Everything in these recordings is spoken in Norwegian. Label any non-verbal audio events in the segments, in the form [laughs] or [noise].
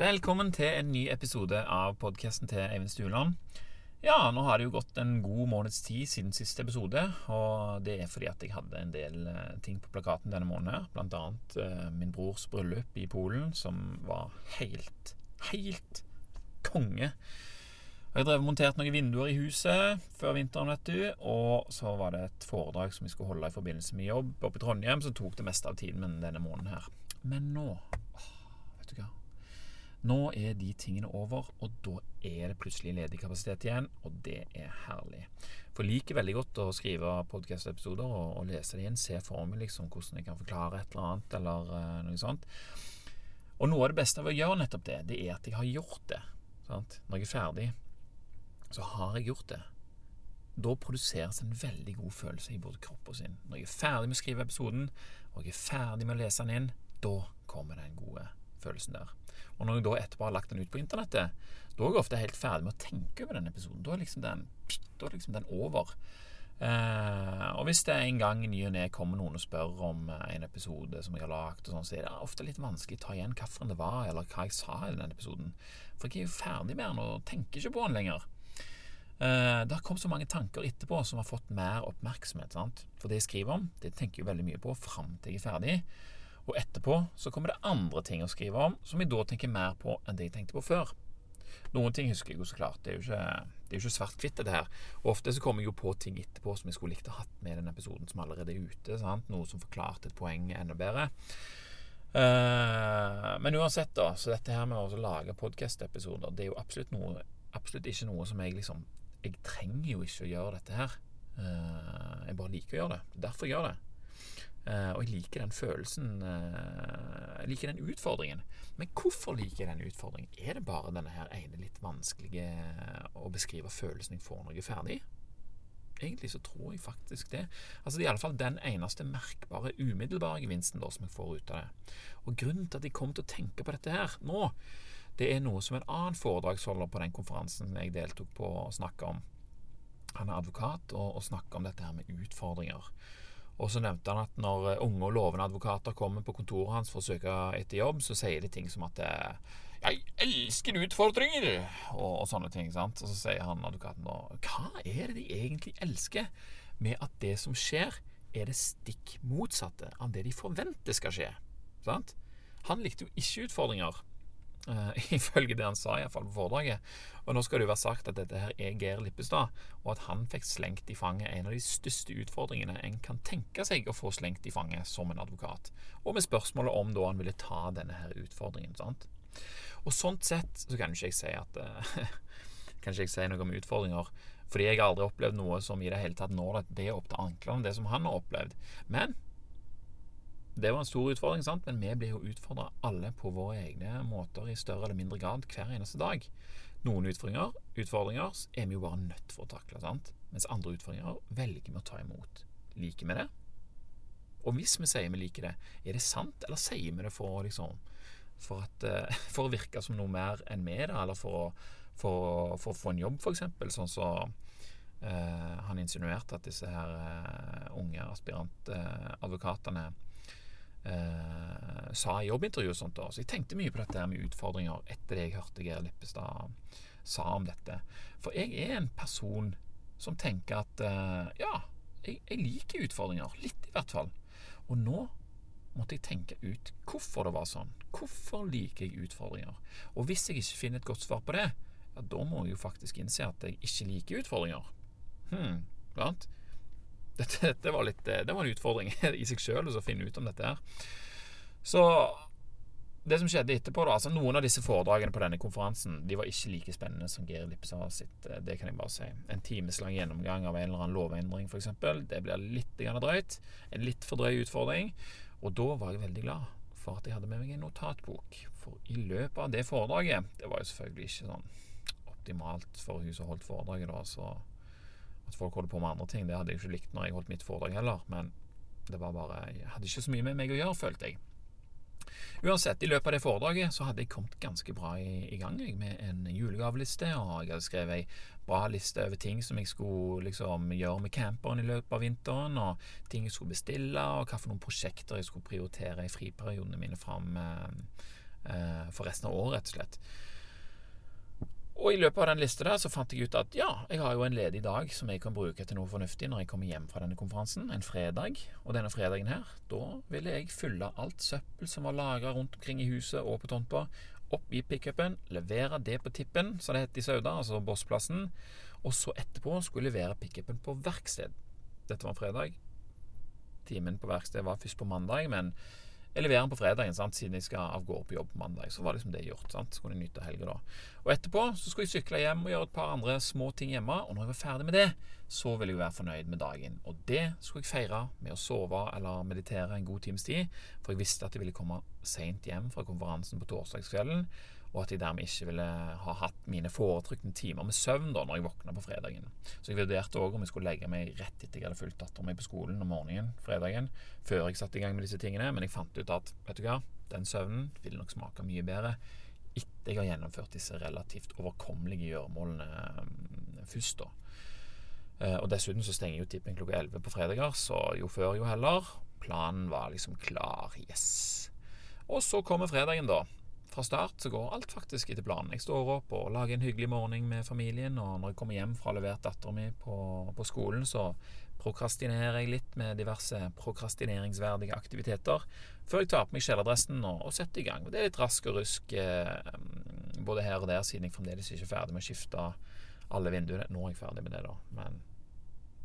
Velkommen til en ny episode av podkasten til Eivind Stueland. Ja, nå har det jo gått en god måneds tid siden siste episode. Og det er fordi at jeg hadde en del eh, ting på plakaten denne måneden. Blant annet eh, min brors bryllup i Polen, som var helt, helt konge. Og Jeg drev og monterte noen vinduer i huset før vinteren, vet du. Og så var det et foredrag som vi skulle holde i forbindelse med jobb oppe i Trondheim, som tok det meste av tiden min denne måneden her. Men nå åh, Vet du hva? Nå er de tingene over, og da er det plutselig ledig kapasitet igjen, og det er herlig. For jeg liker veldig godt å skrive podkast-episoder og, og lese det igjen, se for meg liksom hvordan jeg kan forklare et eller annet, eller uh, noe sånt. Og noe av det beste av å gjøre nettopp det, det er at jeg har gjort det. Sant? Når jeg er ferdig, så har jeg gjort det. Da produseres en veldig god følelse i både kropp og sinn. Når jeg er ferdig med å skrive episoden, og jeg er ferdig med å lese den inn, da kommer den gode følelsen der. Og når jeg da etterpå har lagt den ut på internettet, da er jeg ofte helt ferdig med å tenke over den episoden. Da er liksom den, da er liksom den over. Eh, og hvis det en gang ny og ne kommer noen og spør om eh, en episode som jeg har lagd, sånn, så er det ofte litt vanskelig å ta igjen hvilken det var, eller hva jeg sa i den episoden. For jeg er jo ferdig med den og tenker ikke på den lenger. Eh, det har kommet så mange tanker etterpå som har fått mer oppmerksomhet. Sant? For det jeg skriver om, det tenker jeg veldig mye på fram til jeg er ferdig. Og etterpå så kommer det andre ting å skrive om som jeg da tenker mer på enn det jeg tenkte på før. Noen ting husker jeg jo så klart. Det er jo ikke, det er jo ikke svart-hvitt, dette her. Og ofte så kommer jeg jo på ting etterpå som jeg skulle likt å hatt med i den episoden som allerede er ute. Sant? Noe som forklarte et poeng enda bedre. Uh, men uansett, da, så dette her med å lage podkast-episoder, det er jo absolutt, noe, absolutt ikke noe som jeg liksom Jeg trenger jo ikke å gjøre dette her. Uh, jeg bare liker å gjøre det. Det er derfor jeg gjør det. Uh, og jeg liker den følelsen uh, Jeg liker den utfordringen. Men hvorfor liker jeg den utfordringen? Er det bare denne her ene litt vanskelige å beskrive følelsen jeg får når jeg er ferdig? Egentlig så tror jeg faktisk det. Altså Det er i alle fall den eneste merkbare, umiddelbare gevinsten da som jeg får ut av det. Og Grunnen til at jeg kom til å tenke på dette her nå, det er noe som en annen foredragsholder på den konferansen jeg deltok på, snakka om. Han er advokat og, og snakker om dette her med utfordringer. Og så nevnte han at når unge og lovende advokater kommer på kontoret hans for å søke etter jobb, så sier de ting som at 'Jeg elsker utfordringer!' og, og sånne ting. sant? Og så sier han advokaten da 'Hva er det de egentlig elsker med at det som skjer, er det stikk motsatte av det de forventer skal skje?' Sant? Han likte jo ikke utfordringer. Uh, [laughs] ifølge det han sa, iallfall på foredraget. Og nå skal det jo være sagt at dette her er Geir Lippestad, og at han fikk slengt i fanget en av de største utfordringene en kan tenke seg å få slengt i fanget som en advokat. Og med spørsmålet om da han ville ta denne her utfordringen. sant? Og sånt sett så kan ikke jeg si at uh, [laughs] Kan ikke jeg si noe om utfordringer, fordi jeg har aldri opplevd noe som i det hele tatt når det opp til anklene, det som han har opplevd. Men det var en stor utfordring, sant? men vi blir jo utfordra alle på våre egne måter i større eller mindre grad hver eneste dag. Noen utfordringer, utfordringer er vi jo bare nødt for å takle, sant? mens andre utfordringer velger vi å ta imot. Liker vi det? Og hvis vi sier vi liker det, er det sant, eller sier vi det for, liksom, for, at, [laughs] for å virke som noe mer enn vi er, eller for for, for å få en jobb, f.eks., sånn så, uh, han insinuerte at disse her uh, unge aspirantadvokatene uh, eh, sa i jobbintervju og sånt. da Så jeg tenkte mye på dette med utfordringer etter det jeg hørte Geir Lippestad sa om dette. For jeg er en person som tenker at eh, ja, jeg, jeg, liker utfordringer. Litt, i hvert fall. Og nå måtte jeg tenke ut hvorfor det var sånn. Hvorfor liker jeg utfordringer? Og hvis jeg ikke finner et godt svar på det, ja, da må jeg jo faktisk innse at jeg ikke liker utfordringer. Hmm, sant? Dette, dette var litt, det var en utfordring [laughs] i seg sjøl å finne ut om dette her. Så det som skjedde etterpå, da altså Noen av disse foredragene på denne konferansen De var ikke like spennende som Geir Lippestad sitt. Eh, det kan jeg bare si. En timeslang gjennomgang av en eller annen lovendring, f.eks. Det blir litt drøyt. En litt for drøy utfordring. Og da var jeg veldig glad for at jeg hadde med meg en notatbok. For i løpet av det foredraget Det var jo selvfølgelig ikke sånn optimalt for hun som holdt foredraget, da, så at folk holder på med andre ting, det hadde jeg ikke likt når jeg holdt mitt foredrag heller. Men det var bare Jeg hadde ikke så mye med meg å gjøre, følte jeg. Uansett, i løpet av det foredraget så hadde jeg kommet ganske bra i, i gang jeg, med en julegaveliste, og jeg hadde skrevet ei bra liste over ting som jeg skulle liksom gjøre med camperen i løpet av vinteren, og ting jeg skulle bestille, og noen prosjekter jeg skulle prioritere i friperiodene mine fram eh, eh, for resten av året, rett og slett. Og i løpet av den lista der så fant jeg ut at ja, jeg har jo en ledig dag som jeg kan bruke til noe fornuftig når jeg kommer hjem fra denne konferansen, en fredag. Og denne fredagen her, da ville jeg fylle alt søppel som var lagra rundt omkring i huset og på tomta, opp i pickupen, levere det på tippen, som det heter i Sauda, altså Bossplassen, og så etterpå skulle jeg levere pickupen på verksted. Dette var fredag. Timen på verksted var først på mandag, men jeg leverer den på fredagen, sant? siden jeg skal av gårde på jobb på mandag. Så var liksom det gjort. sant? Så kunne jeg nyte helga da. Og etterpå så skulle jeg sykle hjem og gjøre et par andre små ting hjemme. Og når jeg var ferdig med det, så ville jeg være fornøyd med dagen. Og det skulle jeg feire med å sove eller meditere en god times tid. For jeg visste at jeg ville komme seint hjem fra konferansen på torsdagskvelden og at jeg dermed ikke ville ha hatt mine foretrukne timer med søvn da når jeg våkna på fredagen. Så jeg vurderte òg om jeg skulle legge meg rett etter jeg hadde fulgt dattera mi på skolen om morgenen fredagen, før jeg satte i gang med disse tingene, men jeg fant ut at vet du hva, den søvnen vil nok smake mye bedre etter jeg har gjennomført disse relativt overkommelige gjøremålene mm, først, da. Eh, og dessuten så stenger jo tippen klokka 11 på fredager, så jo før, jo heller. Planen var liksom klar. Yes. Og så kommer fredagen, da fra start så går alt faktisk etter planen. Jeg står opp og lager en hyggelig morgen med familien, og når jeg kommer hjem fra å ha levert dattera mi på, på, skolen, så prokrastinerer jeg litt med diverse prokrastineringsverdige aktiviteter før jeg tar på meg kjeledressen og, og, setter i gang. Det er litt rask og rusk eh, både her og der, siden jeg fremdeles ikke er ferdig med å skifte alle vinduene. Nå er jeg ferdig med det, da, men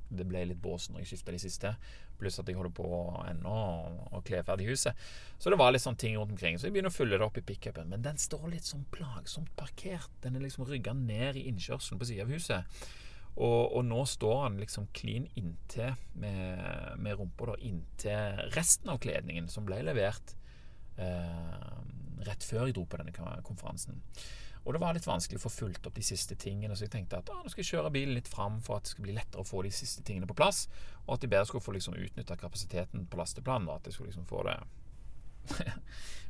det ble litt bås når jeg skifta de siste. Pluss at jeg holder på ennå å kle ferdig huset. Så det var litt sånn ting rundt omkring. Så jeg begynner å fylle det opp i pickupen. Men den står litt sånn plagsomt parkert. Den er liksom rygga ned i innkjørselen på sida av huset. Og, og, nå står han liksom klin inntil med, med rumpa da, inntil resten av kledningen som ble levert eh, rett før jeg dro på denne konferansen. Og det var litt vanskelig å få fulgt opp de siste tingene, så jeg tenkte at ah, nå skal jeg kjøre bilen litt fram for at det skal bli lettere å få de siste tingene på plass, og at de bedre skulle få liksom utnytta kapasiteten på lasteplanen. At jeg skulle liksom få det [laughs]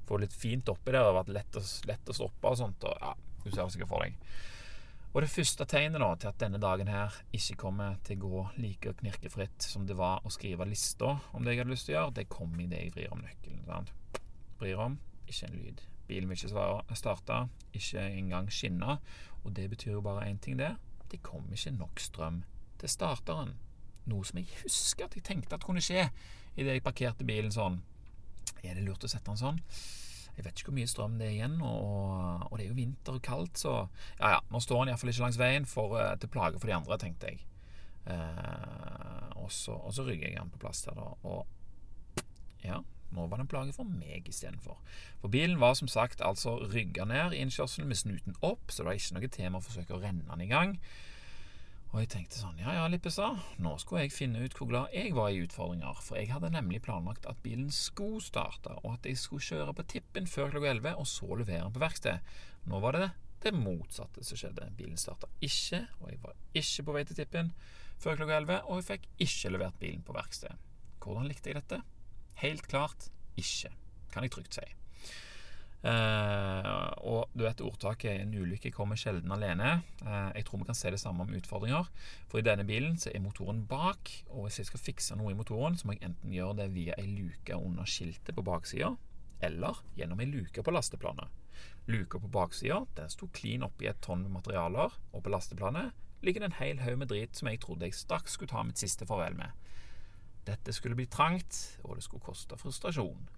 Få litt fint oppi der, og vært lett, lett å stoppe og sånt. Og ja, du ser sikkert for deg. Og det første tegnet da til at denne dagen her ikke kommer til å gå like knirkefritt som det var å skrive lista om det jeg hadde lyst til å gjøre, det kom i det jeg vrir om nøkkelen. Sant? Vrir om, ikke en lyd. Bilen vil ikke starte, ikke engang skinne. Og det betyr jo bare én ting, det. Det kom ikke nok strøm til starteren. Noe som jeg husker at jeg tenkte at kunne skje idet jeg parkerte bilen sånn. Er det lurt å sette den sånn? Jeg vet ikke hvor mye strøm det er igjen, og, og det er jo vinter og kaldt, så Ja ja, nå står han iallfall ikke langs veien for, uh, til plage for de andre, tenkte jeg. Eh, og, så, og så rygger jeg den på plass der, da. Og ja, nå var det en plage for meg istedenfor. For bilen var som sagt altså rygga ned i innkjørselen med snuten opp, så det var ikke noe tema å forsøke å renne den i gang. Og jeg tenkte sånn, ja ja, Lippesa, nå skulle jeg finne ut hvor glad jeg var i utfordringer, for jeg hadde nemlig planlagt at bilen skulle starte, og at jeg skulle kjøre på tippen før klokka 11, og så levere den på verksted. Nå var det det motsatte som skjedde. Bilen starta ikke, og jeg var ikke på vei til tippen før klokka 11, og jeg fikk ikke levert bilen på verksted. Hvordan likte jeg dette? Helt klart ikke, kan jeg trygt si. Uh, og du vet ordtaket 'en ulykke kommer sjelden alene'. Uh, jeg tror vi kan se det samme om utfordringer. For i denne bilen så er motoren bak, og hvis jeg skal fikse noe i motoren, så må jeg enten gjøre det via ei luke under skiltet på baksida, eller gjennom ei luke på lasteplanet. Luka på baksida sto klin oppi et tonn med materialer, og på lasteplanet ligger det en hel haug med drit som jeg trodde jeg straks skulle ta mitt siste farvel med. Dette skulle bli trangt, og det skulle koste frustrasjon.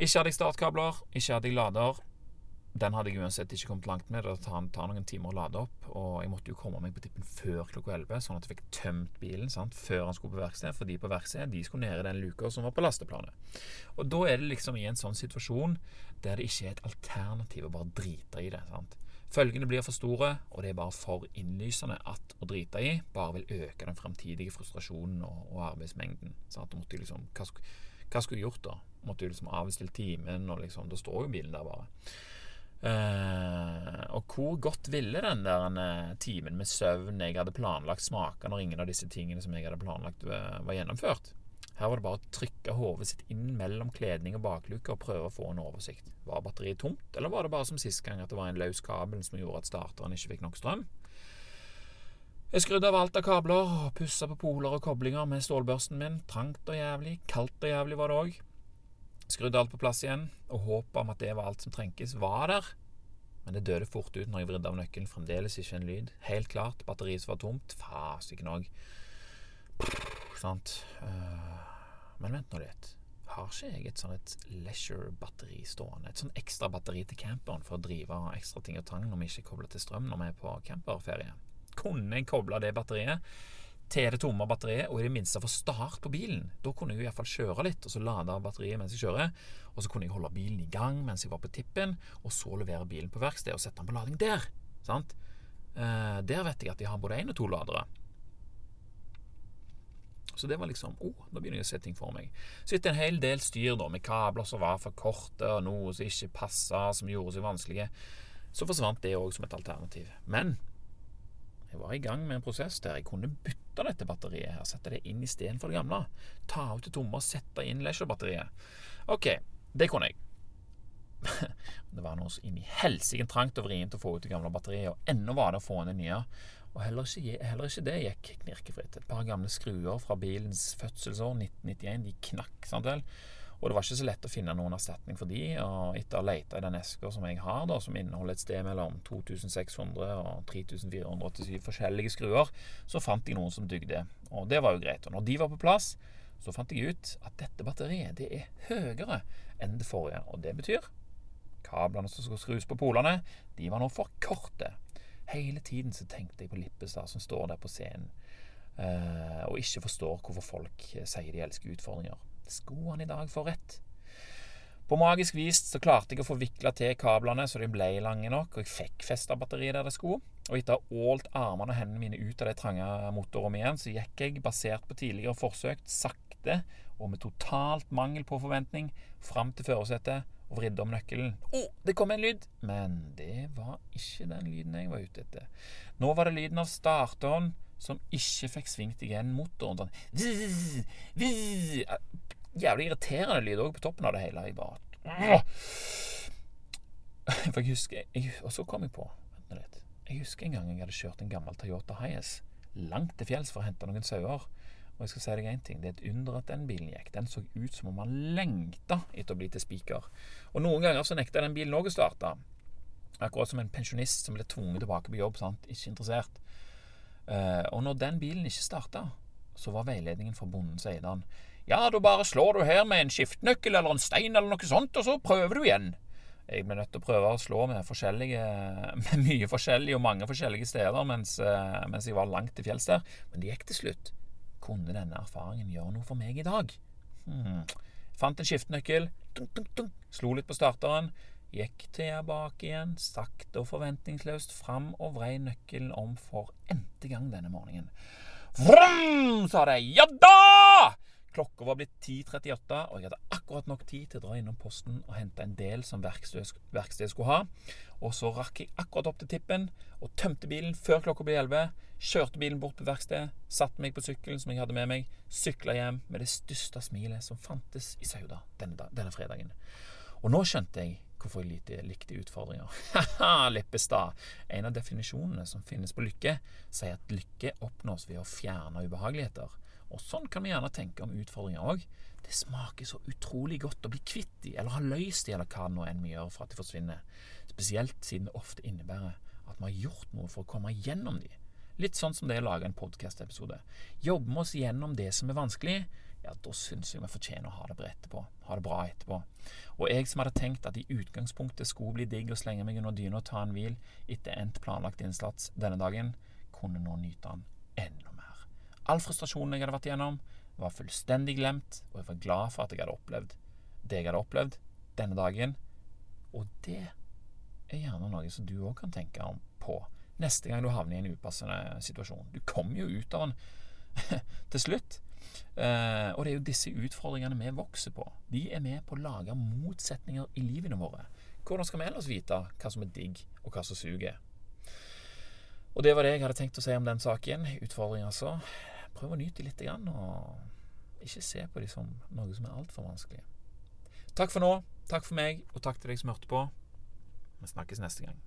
Ikke hadde jeg startkabler, ikke hadde jeg lader. Den hadde jeg uansett ikke kommet langt med. Det tar, noen timer å lade opp. Og jeg måtte jo komme meg på tippen før klokka 11, sånn at jeg fikk tømt bilen sant? før han skulle på verksted. For de på verksted skulle ned i den luka som var på lasteplanet. Og da er det liksom i en sånn situasjon der det ikke er et alternativ å bare drite i det. sant? Følgene blir for store, og det er bare for innlysende at å drite i bare vil øke den fremtidige frustrasjonen og, og arbeidsmengden. Sant? Liksom, hva, hva, skulle jeg gjort da? Måtte du liksom avbestille timen, og liksom, da står jo bilen der bare. Eh, og hvor godt ville den der eh, timen med søvn jeg hadde planlagt, smake når ingen av disse tingene som jeg hadde planlagt, var, var gjennomført? Her var det bare å trykke hodet sitt inn mellom kledning og bakluke og prøve å få en oversikt. Var batteriet tomt, eller var det bare som sist gang at det var en løs kabel som gjorde at starteren ikke fikk nok strøm? Jeg skrudde av alt av kabler pussa på poler og koblinger med stålbørsten min. Trangt og jævlig, kaldt og jævlig var det òg. Skrudde alt på plass igjen, og håpet om at det var alt som trengtes, var der. Men det døde fort ut når jeg vridde av nøkkelen. Fremdeles ikke en lyd. Helt klart, batteriet var tomt. Fasiken òg. Sant. Uh, men vent nå litt. Har ikke jeg et sånn et leisure-batteri stående? Et sånn ekstra batteri til camperen for å drive ekstra ting og tang når vi ikke kobler til strøm når vi er på camperferie? Kunne jeg koble det batteriet til det tomme batteriet, og i det minste få start på bilen. Da kunne jeg i hvert fall kjøre litt, og så lade batteriet mens jeg kjører. Og så kunne jeg holde bilen i gang mens jeg var på tippen, og så levere bilen på verksted og sette den på lading der. Sant? Eh, der vet jeg at de har både én og to ladere. Så det var liksom oh, Da begynner jeg å se ting for meg. Så etter en hel del styr da, med kabler som var for korte, og noe som ikke passa, som gjorde seg vanskelige, så forsvant det òg som et alternativ. Men jeg var i gang med en prosess der jeg kunne bytte dette batteriet. her, Sette det inn istedenfor det gamle. Ta ut det tomme og sette inn leisure-batteriet. Ok, det kunne jeg. [laughs] det var noe så inn i helsike trangt og vrient å få ut det gamle batteriet, og enda var det å få inn det nye. Og heller ikke, heller ikke det gikk knirkefritt. Et par gamle skruer fra bilens fødselsår, 1991, de knakk. sant vel? Og det var ikke så lett å finne noen erstatning for de, og etter å lete i den eska som jeg har, da, som inneholder et sted mellom 2600 og 3487 forskjellige skruer, så fant jeg noen som dugde. Og det var jo greit. Og når de var på plass, så fant jeg ut at dette batteriet det er høyere enn det forrige. Og det betyr kablene som skal skrus på polene, de var nå for korte. Hele tiden så tenkte jeg på Lippestad som står der på scenen, eh, og ikke forstår hvorfor folk sier de elsker utfordringer. Skulle han i dag få rett? På magisk vis så klarte jeg å få vikla til kablene så de ble lange nok, og jeg fikk festa batteriet der det skulle. Og etter å ha ålt armene og hendene mine ut av det trange motorrommet igjen, så gikk jeg, basert på tidligere forsøk, sakte og med totalt mangel på forventning, fram til førersetet og vridde om nøkkelen. Oh, det kom en lyd! Men det var ikke den lyden jeg var ute etter. Nå var det lyden av starteren som ikke fikk svingt igjen motoren. Sånn jævlig irriterende lyd òg på toppen av det hele. Jeg bare For jeg husker jeg, Og så kom jeg på Jeg husker en gang jeg hadde kjørt en gammel Toyota Hiace langt til fjells for å hente noen sauer. Og jeg skal si deg en ting, Det er et under at den bilen gikk. Den så ut som om han lengta etter å bli til spiker. Og noen ganger så nekta den bilen òg å starte. Akkurat som en pensjonist som ble tvunget tilbake på jobb. Sant? Ikke interessert. Uh, og når den bilen ikke starta, så var veiledningen fra bonden, sier han ja, da bare slår du her med en skiftenøkkel eller en stein eller noe sånt, og så prøver du igjen. Jeg ble nødt til å prøve å slå med, [laughs] med mye forskjellig og mange forskjellige steder mens, eh, mens jeg var langt til fjells der, men det gikk til slutt. Kunne denne erfaringen gjøre noe for meg i dag? Hmm. Fant en skiftenøkkel, slo litt på starteren, gikk tilbake igjen, sakte og forventningsløst fram og vrei nøkkelen om for n-te gang denne morgenen. Vrum, sa det. Ja da! Klokka var blitt 10.38, og jeg hadde akkurat nok tid til å dra innom posten og hente en del som verkstedet skulle ha. Og så rakk jeg akkurat opp til tippen og tømte bilen før klokka ble 11. Kjørte bilen bort på verkstedet, satte meg på sykkelen som jeg hadde med meg, sykla hjem med det største smilet som fantes i Sauda denne, denne fredagen. Og nå skjønte jeg hvorfor jeg likte, likte utfordringer. [laughs] Haha, Lippestad! En av definisjonene som finnes på lykke, sier at lykke oppnås ved å fjerne ubehageligheter. Og sånn kan vi gjerne tenke om utfordringer òg. Det smaker så utrolig godt å bli kvitt de, eller ha løst de, eller hva nå enn vi gjør for at de forsvinner. Spesielt siden det ofte innebærer at vi har gjort noe for å komme gjennom de. Litt sånn som det å lage en podkast-episode. Jobber vi oss gjennom det som er vanskelig, ja, da syns jeg vi fortjener å ha det bra etterpå. Ha det bra etterpå. Og jeg som hadde tenkt at i utgangspunktet skulle bli digg å slenge meg under dyna og ta en hvil etter endt planlagt innsats denne dagen, kunne nå nyte den enda All frustrasjonen jeg hadde vært igjennom, var fullstendig glemt, og jeg var glad for at jeg hadde opplevd det jeg hadde opplevd denne dagen. Og det er gjerne noe som du òg kan tenke om på neste gang du havner i en upassende situasjon. Du kommer jo ut av den [laughs] til slutt. Uh, og det er jo disse utfordringene vi vokser på. De er med på å lage motsetninger i livene våre. Hvordan skal vi ellers vite hva som er digg, og hva som suger? Og det var det jeg hadde tenkt å si om den saken. Utfordring, altså. Prøv å nyte litt, og ikke se på dem som noe som er altfor vanskelig. Takk for nå. Takk for meg, og takk til deg som hørte på. Vi snakkes neste gang.